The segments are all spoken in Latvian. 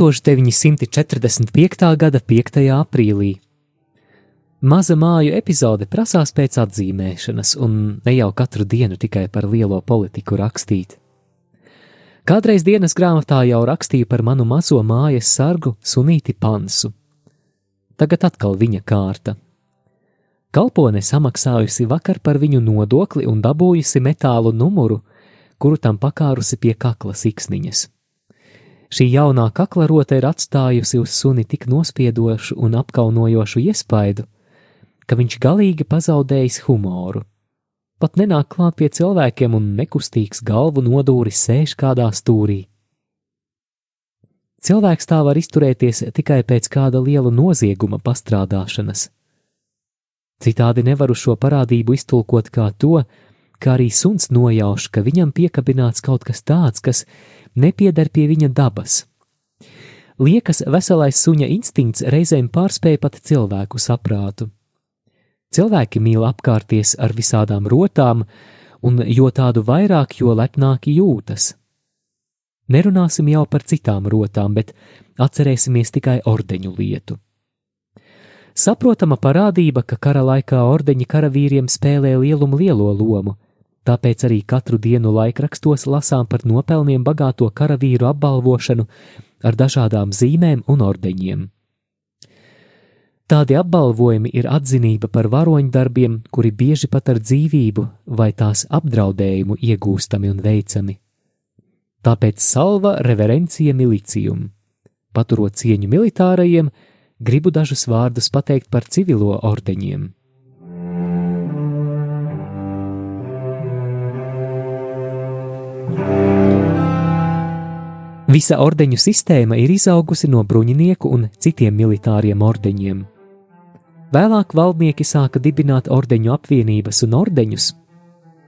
1945. gada 5. aprīlī. Maza māju epizode prasās pēc atzīmēšanas, un ne jau katru dienu tikai par lielo politiku rakstīt. Kādreiz dienas grāmatā jau rakstīju par manu mazo mājas sargu Sunīti Pansu. Tagad atkal viņa kārta. Kalpone samaksājusi vakar par viņu nodokli un dabūjusi metālu numuru, kuru tam pakārusi pie kakla siksniņas. Šī jaunā kaklarote ir atstājusi uz suni tik nospiedošu un apkaunojošu iespaidu, ka viņš galīgi pazaudējis humoru. Pat nenāk klāt pie cilvēkiem un nekustīgs galvu nodūris sēž kādā stūrī. Cilvēks tā var izturēties tikai pēc kāda liela nozieguma pastrādāšanas. Citādi nevaru šo parādību iztulkot kā to, ka arī suns nojauš, ka viņam piekabināts kaut kas tāds, kas nepieder pie viņa dabas. Liekas, veselais suņa instinkts reizēm pārspēja pat cilvēku saprātu. Cilvēki mīl apkārties ar visādām rotām, un jo tādu vairāk, jo lepnāki jūtas. Nerunāsim jau par citām rotām, bet atcerēsimies tikai ordeņu lietu. Saprotama parādība, ka kara laikā ordeņi karavīriem spēlē lielumu lielo lomu, Tāpēc arī katru dienu laikrakstos lasām par nopelniem bagāto karavīru apbalvošanu ar dažādām zīmēm un ordeņiem. Tādi apbalvojumi ir atzinība par varoņdarbiem, kuri bieži pat ar dzīvību vai tās apdraudējumu iegūstami un veicami. Tāpēc salva reverencija milicijum. Paturot cieņu militārajiem, gribu dažus vārdus pateikt par civilo ordeņiem. Visa ordeņu sistēma ir izaugusi no bruņinieku un citiem militāriem ordeņiem. Vēlāk valdnieki sāka dibināt ordeņu apvienības un ordeņus.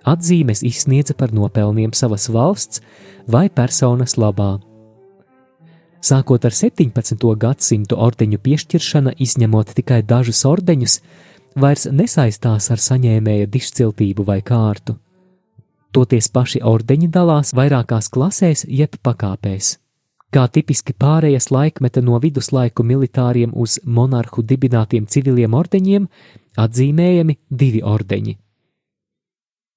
Atzīmes izsniedza par nopelniem savas valsts vai personas labā. Sākot ar 17. gadsimtu ordeņu piešķiršana, izņemot tikai dažus ordeņus, vairs nesaistās ar saņēmēja dišciltību vai kārtu. Toties paši ordeņi dalās vairākās klasēs jeb pakāpēs. Kā tipiski pārējas laikmeta no viduslaiku militāriem uz monarhu dibinātiem civiliem ordeņiem, atzīmējami divi ordeņi.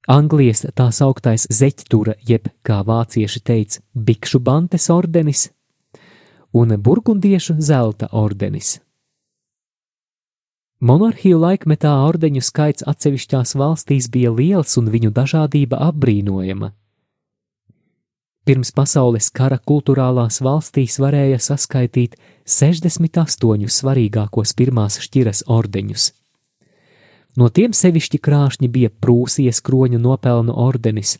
Anglijas tā sauktais zeķtura, jeb kā vācieši teica, bikšu bantes ordenis, un burgundiešu zelta ordenis. Monarhiju laikmetā ordeņu skaits atsevišķās valstīs bija liels un viņu dažādība apbrīnojama. Pirms pasaules kara kultūrālās valstīs varēja saskaitīt 68 svarīgākos pirmās šķiras ordeņus. No tiem sevišķi krāšņi bija Prūsijas kroņu nopelnu ordenis,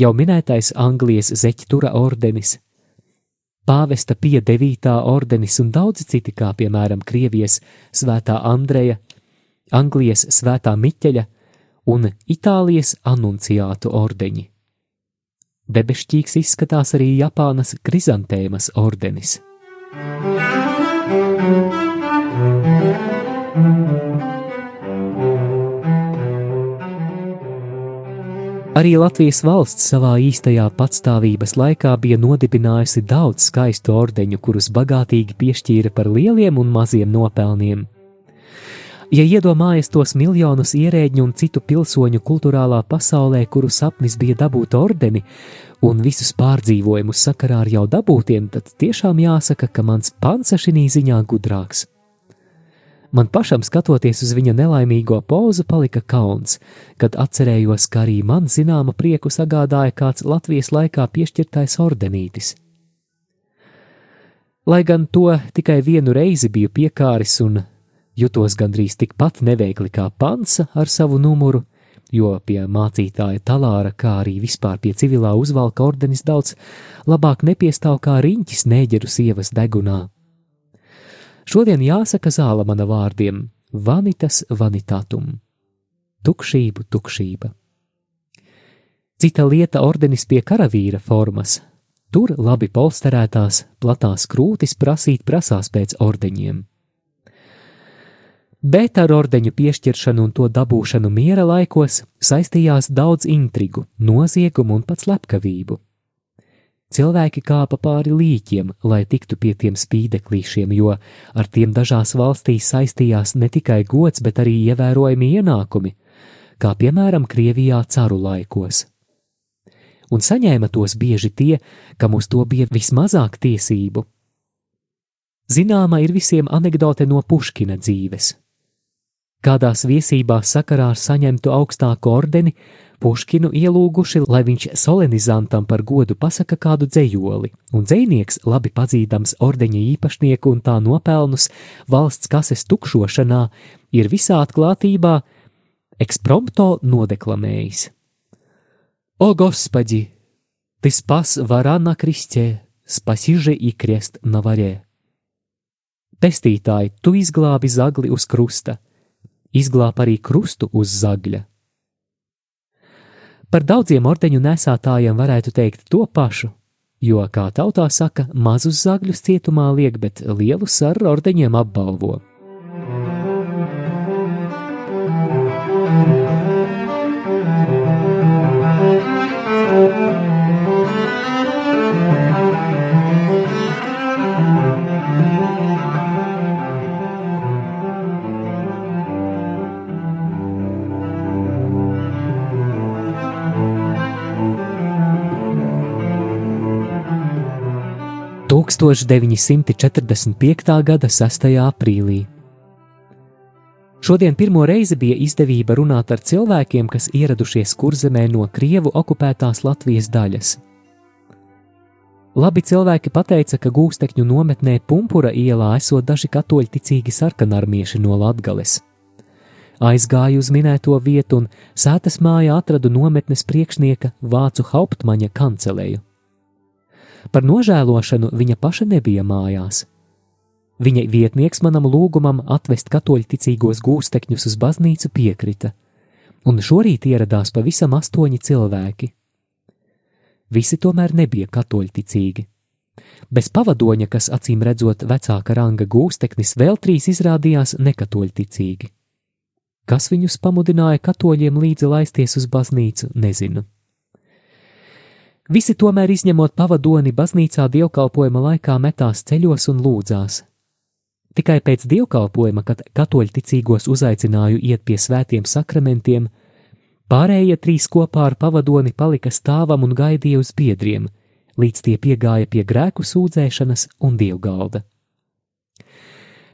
jau minētais Anglijas zeķtura ordenis, pāvesta Pie 9. ordenis un daudzi citi, kā piemēram Krievijas svētā Andreja, Anglijas svētā Miķeļa un Itālijas anunciātu ordeņi. Debešķīgs izskatās arī Japānas krizantēmas ordenis. Arī Latvijas valsts savā īstajā patstāvības laikā bija nodibinājusi daudz skaistu ordeņu, kurus bagātīgi piešķīra par lieliem un maziem nopelniem. Ja iedomājas tos miljonus ierēģņu un citu pilsoņu kultūrālā pasaulē, kuru sapnis bija dabūt ordeni un visus pārdzīvojumus sakarā ar jau dabūtiem, tad tiešām jāsaka, ka mans pansa šī ziņā gudrāks. Man pašam skatoties uz viņa nelaimīgo pozu, palika kauns, kad atcerējos, ka arī man zināma prieku sagādāja kāds Latvijas laikā piešķirtais ordenītis. Lai gan to tikai vienu reizi biju piekāris un jutos gandrīz tikpat neveikli kā pansa ar savu numuru, jo pie mācītāja talāra, kā arī vispār pie civilā uzvalka ordenis daudz labāk nepiestāv kā riņķis nēģeru sievas degunā. Šodien jāsaka zāla mana vārdiem - vanitas vanitatum - tukšību, tukšība. Cita lieta ordenis pie karavīra formas. Tur labi polsterētās, platās krūtis prasīt prasās pēc ordeņiem bet ar ordeņu piešķiršanu un to dabūšanu miera laikos saistījās daudz intrigu, noziegumu un pat slepkavību. Cilvēki kāpa pāri līķiem, lai tiktu pie tiem spīdeklīšiem, jo ar tiem dažās valstīs saistījās ne tikai gods, bet arī ievērojami ienākumi, kā piemēram Krievijā caru laikos. Un saņēma tos bieži tie, kam uz to bija vismazāk tiesību. Zināma ir visiem anekdote no Puškina dzīves Kādās viesībās sakarā ar saņemtu augstāku ordeni, Puškinu ielūguši, lai viņš solenizantam par godu pasaka kādu dzējoli, un dzējnieks, labi pazīdams ordeņa īpašnieku un tā nopelnus valsts kases tukšošanā, ir visā atklātībā eksprompto nodeklamējis. O, Господи! Ты спас вора на кресте, спаси же и крест на vaре! Pestītāji, tu izglābi zagli uz krusta! izglāb arī krustu uz zagļa. Par daudziem ordeņu nesātājiem varētu teikt to pašu, jo, kā tautā saka, mazus zagļus cietumā liek, bet lielus ar ordeņiem apbalvo. - 1945. gada 6. aprīlī. Šodien pirmo reizi bija izdevība runāt ar cilvēkiem, kas ieradušies kurzemē no Krievu okupētās Latvijas daļas. Labi cilvēki teica, ka gūstekņu nometnē Pumpura ielā esot daži katoļticīgi sarkanarmieši no Latgales. Aizgāju uz minēto vietu un sētas mājā atradu nometnes priekšnieka Vācu Hauptmaņa kanceleju. Par nožēlošanu viņa paša nebija mājās. Viņa vietnieks manam lūgumam atvest katoļticīgos gūstekņus uz baznīcu piekrita, un šorīt ieradās pavisam astoņi cilvēki. Visi tomēr nebija katoļticīgi. Bez pavadoņa, kas acīm redzot vecāka ranga gūsteknis, vēl trīs izrādījās nekatoļticīgi. Kas viņus pamudināja katoļiem līdzi laisties uz baznīcu, nezinu. Visi tomēr izņemot pavadoni baznīcā dievkalpojuma laikā metās ceļos un lūdzās. Tikai pēc dievkalpojuma, kad katoļticīgos uzaicināju iet pie svētiem sakramentiem, pārējie trīs kopā ar pavadoni palika stāvam un gaidīja uz biedriem, līdz tie piegāja pie grēku sūdzēšanas un dievgalda.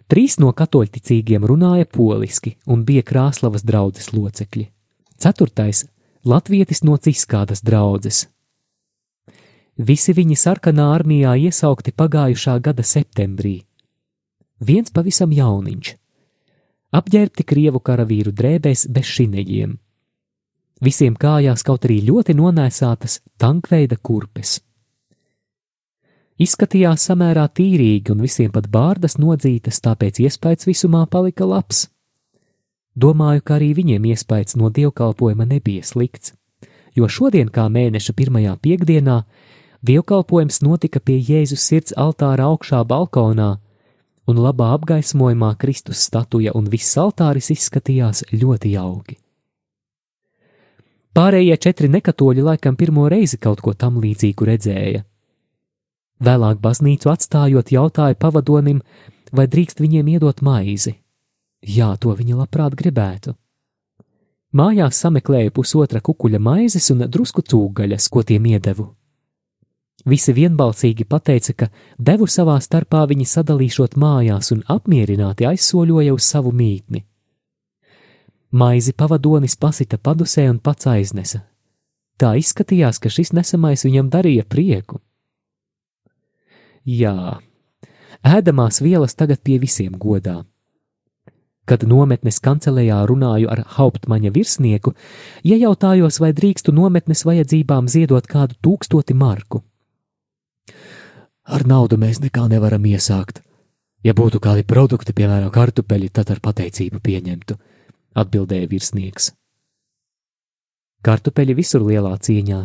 Trīs no katoļticīgiem runāja poliski un bija Krāslavas draudzes locekļi. Ceturtais - latvietis no Ciskādas draudzes, Visi viņi sarkanā armijā iesaukti pagājušā gada septembrī. Viens pavisam jauniņš, apģērbti krievu karavīru drēbēs bez šineļiem. Visiem kājās kaut arī ļoti nonēsātas tankveida kurpes. Izskatījās samērā tīrīgi un visiem pat bārdas nodzītas, tāpēc iespējas visumā palika labs. Domāju, ka arī viņiem iespējas no dievkalpojuma nebija slikts, jo šodien, kā mēneša pirmajā piekdienā, Dievkalpojums notika pie Jēzus sirds altāra augšā balkonā, un labā apgaismojumā Kristus statuja un viss altāris izskatījās ļoti jauki. Pārējie četri nekatoļi laikam pirmo reizi kaut ko tam līdzīgu redzēja. Vēlāk baznīcu atstājot, jautāja pavadonim, vai drīkst viņiem iedot maizi. Jā, to viņi labprāt gribētu. Mājās sameklēja pusotra kukuļa maizes un drusku cūgaļas, ko tiem iedevu. Visi vienbalsīgi pateica, ka devu savā starpā viņi sadalīšot mājās un apmierināti aizsoļoja uz savu mītni. Maizi pavadonis pasita padusē un pats aiznesa. Tā izskatījās, ka šis nesamais viņam darīja prieku. Jā, Ēdamās vielas tagad pie visiem godā. Kad nometnes kancelējā runāju ar hauptmaņa virsnieku, iejautājos, vai drīkstu nometnes vajadzībām ziedot kādu tūkstoti marku. Ar naudu mēs nekā nevaram iesākt. Ja būtu kādi produkti, piemēram, kartupeļi, tad ar pateicību pieņemtu, atbildēja virsnieks. Kartupeļi visur lielā cieņā.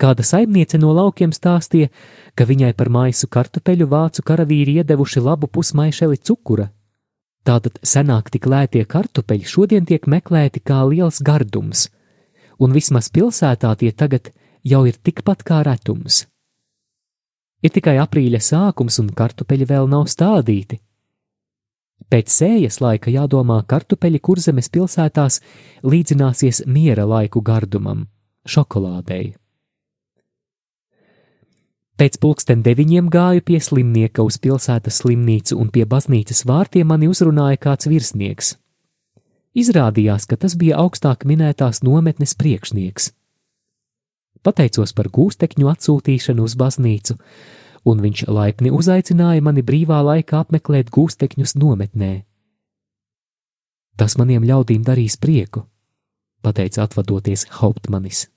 Kāda saimniece no laukiem stāstīja, ka viņai par maisu kartupeļu vācu karavīri iedevuši labu pusmaišeli cukura Tātad senāk tik lētie kartupeļi šodien tiek meklēti kā liels gardums, un vismaz pilsētā tie tagad jau ir tikpat kā retums. Ir tikai aprīļa sākums, un kartupeļi vēl nav stādīti. Pēc sējas laika jādomā, kartupeļi kurzemes pilsētās līdzināsies miera laiku gardumam, šokolādei. Pēc pulksten deviņiem gāju pie slimnieka uz pilsētas slimnīcu un pie baznīcas vārtiem mani uzrunāja kāds virsnieks. Izrādījās, ka tas bija augstāk minētās nometnes priekšnieks. Pateicos par gūstekņu atsūtīšanu uz baznīcu, un viņš laipni uzaicināja mani brīvā laikā apmeklēt gūstekņus nometnē. Tas maniem ļaudīm darīs prieku, pateica atvadoties Hauptmanis.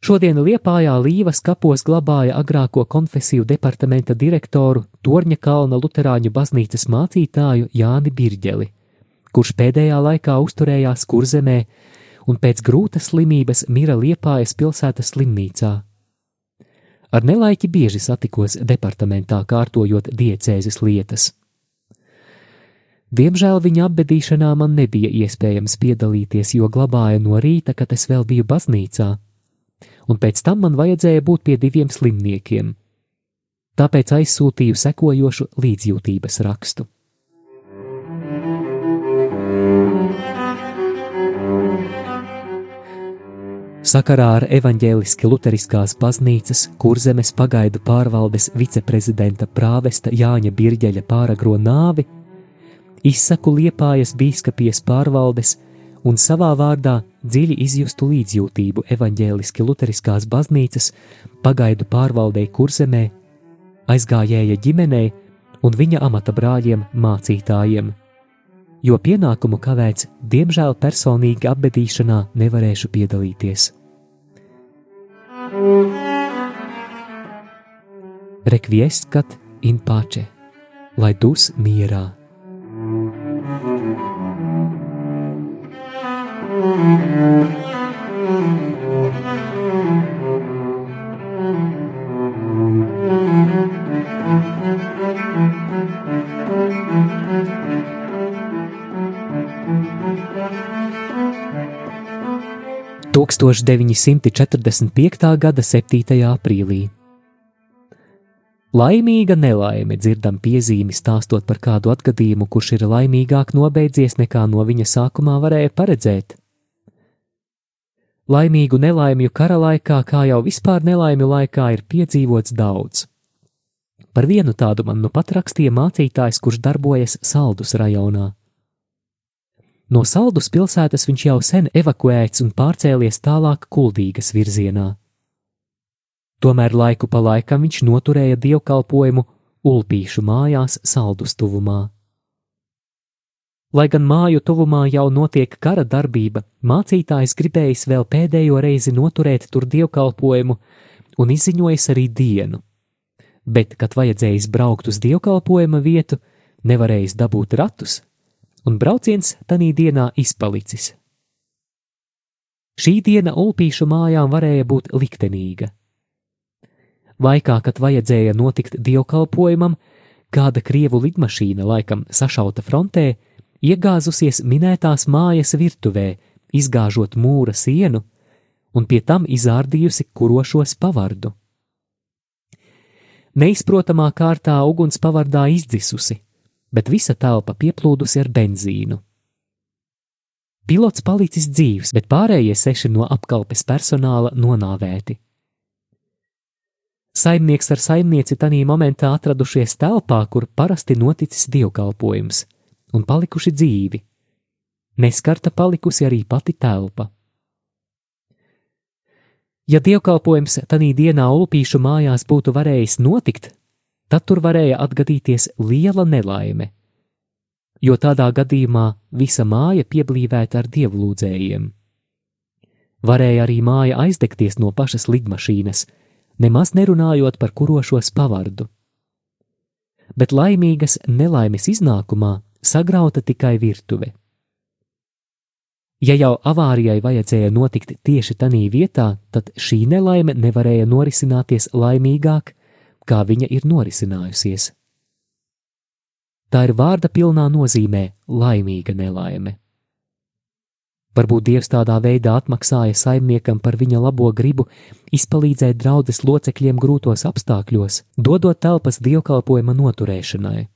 Šodien Liepājā Līvas kapos glabāja agrāko konfesiju departamenta direktoru Torņa kalna luterāņu baznīcas mācītāju Jāni Birģeli, kurš pēdējā laikā uzturējās kurzemē un pēc grūtas slimības mira Liepājas pilsētas slimnīcā. Ar nelaiķi bieži satikos departamentā kārtojot diecēzes lietas. Diemžēl viņa apbedīšanā man nebija iespējams piedalīties, jo glabāja no rīta, kad es vēl biju baznīcā un pēc tam man vajadzēja būt pie diviem slimniekiem. Tāpēc aizsūtīju sekojošu līdzjūtības rakstu. Sakarā ar evaņģēliski luteriskās baznīcas kurzemes pagaidu pārvaldes viceprezidenta prāvesta Jāņa Birģeļa pāragro nāvi, izsaku liepājas bīskapijas pārvaldes un savā vārdā dziļi izjustu līdzjūtību evaņģēliski luteriskās baznīcas pagaidu pārvaldei kurzemē, aizgājēja ģimenei un viņa amata brāļiem mācītājiem, jo pienākumu kavēts, diemžēl personīgi apbedīšanā nevarēšu piedalīties. Rekvieskat in pace, lai dus mierā. 1945. gada 7. aprīlī. Laimīga nelaime dzirdam piezīmi stāstot par kādu atgadījumu, kurš ir laimīgāk nobeidzies nekā no viņa sākumā varēja paredzēt. Laimīgu nelaimju kara laikā, kā jau vispār nelaimju laikā, ir piedzīvots daudz. Par vienu tādu man nu pat rakstīja mācītājs, kurš darbojas Saldus rajonā. No Saldus pilsētas viņš jau sen evakuēts un pārcēlies tālāk Kuldīgas virzienā. Tomēr laiku pa laikam viņš noturēja dievkalpojumu Ulpīšu mājās Saldus tuvumā. Lai gan māju tuvumā jau notiek kara darbība, mācītājs gribējis vēl pēdējo reizi noturēt tur dievkalpojumu un izziņojis arī dienu. Bet, kad vajadzējis braukt uz dievkalpojuma vietu, nevarējis dabūt ratus, un brauciens tanī dienā izpalicis. Šī diena Ulpīšu mājām varēja būt liktenīga. Laikā, kad vajadzēja notikt dievkalpojumam, kāda krievu lidmašīna, laikam sašauta frontē, iegāzusies minētās mājas virtuvē, izgāžot mūra sienu un pie tam izārdījusi kurošos pavardu. Neizprotamā kārtā uguns pavardā izdzisusi, bet visa telpa pieplūdusi ar benzīnu. Pilots palicis dzīvs, bet pārējie seši no apkalpes personāla nonāvēti. Saimnieks ar saimnieci tajā momentā atradušies telpā, kur parasti noticis dievkalpojums, un palikuši dzīvi. Neskarta palikusi arī pati telpa. Ja dievkalpojums tanī dienā Ulpīšu mājās būtu varējis notikt, tad tur varēja atgadīties liela nelaime, jo tādā gadījumā visa māja pieblīvēta ar dievlūdzējiem. Varēja arī māja aizdegties no pašas lidmašīnas, nemaz nerunājot par kurošos pavardu. Bet laimīgas nelaimes iznākumā sagrauta tikai virtuve. Ja jau avārijai vajadzēja notikt tieši tajā vietā, tad šī nelaime nevarēja norisināties laimīgāk, kā viņa ir norisinājusies. Tā ir vārda pilnā nozīmē laimīga nelaime. Varbūt Dievs tādā veidā atmaksāja saimniekam par viņa labo gribu izpalīdzēt draudzes locekļiem grūtos apstākļos, dodot telpas dievkalpojuma noturēšanai.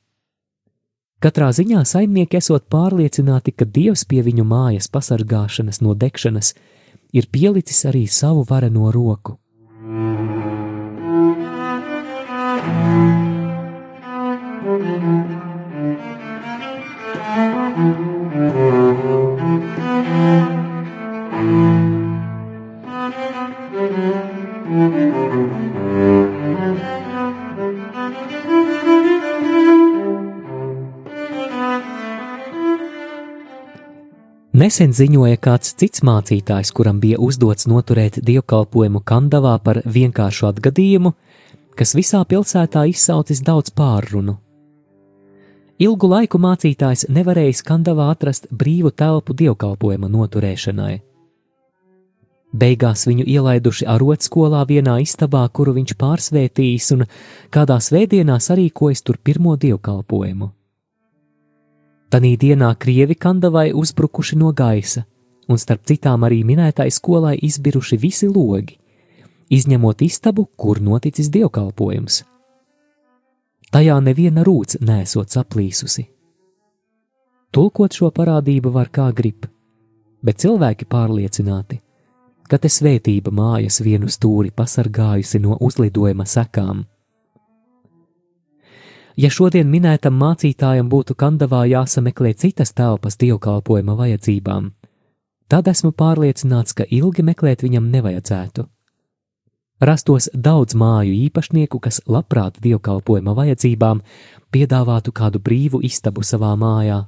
Katrā ziņā saimnieki esot pārliecināti, ka Dievs pie viņu mājas pasargāšanas no degšanas ir pielicis arī savu vareno roku. Nesen ziņoja kāds cits mācītājs, kuram bija uzdots noturēt dievkalpojumu Kandavā par vienkāršu atgadījumu, kas visā pilsētā izsaucis daudz pārrunu. Ilgu laiku mācītājs nevarēja Skandavā atrast brīvu telpu dievkalpojuma noturēšanai. Beigās viņu ielaiduši arotskolā vienā istabā, kuru viņš pārsvētījis, un kādā svētdienā sarīkojis tur pirmo dievkalpojumu. Tanī dienā krievi Kandavai uzbrukuši no gaisa, un starp citām arī minētai skolai izbiruši visi logi, izņemot istabu, kur noticis dievkalpojums. Tajā neviena rūts nesot saplīsusi. Tulkot šo parādību var kā grib, bet cilvēki pārliecināti, ka te svētība mājas vienu stūri pasargājusi no uzlidojuma sekām. Ja šodien minētam mācītājam būtu Kandavā jāsameklē citas telpas dievkalpojuma vajadzībām, tad esmu pārliecināts, ka ilgi meklēt viņam nevajadzētu. Rastos daudz māju īpašnieku, kas labprāt dievkalpojuma vajadzībām piedāvātu kādu brīvu istabu savā mājā.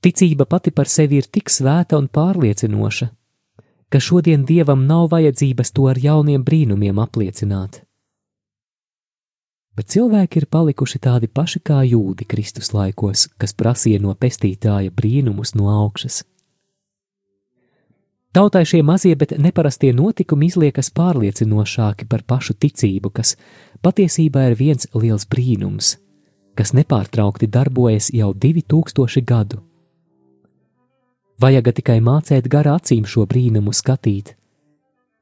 Ticība pati par sevi ir tik svēta un pārliecinoša, ka šodien dievam nav vajadzības to ar jauniem brīnumiem apliecināt. Bet cilvēki ir palikuši tādi paši kā jūdi Kristus laikos, kas prasīja no pestītāja brīnumus no augšas. Tautai šie mazie, bet neparastie notikumi izliekas pārliecinošāki par pašu ticību, kas patiesībā ir viens liels brīnums, kas nepārtraukti darbojas jau divi tūkstoši gadu. Vajag tikai mācīt garā acīm šo brīnumu skatīt,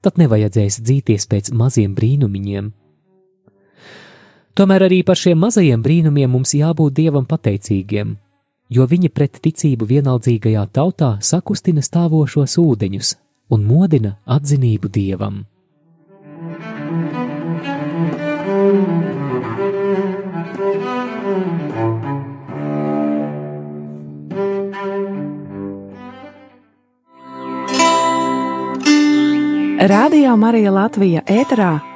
tad nevajadzēs dzīties pēc maziem brīnumiņiem. Tomēr arī par šiem mazajiem brīnumiem mums jābūt dievam pateicīgiem, jo viņi pret ticību vienaldzīgajā tautā sakustina stāvošos ūdeņus un modina atzinību dievam. Radio Marija Latvija ēterā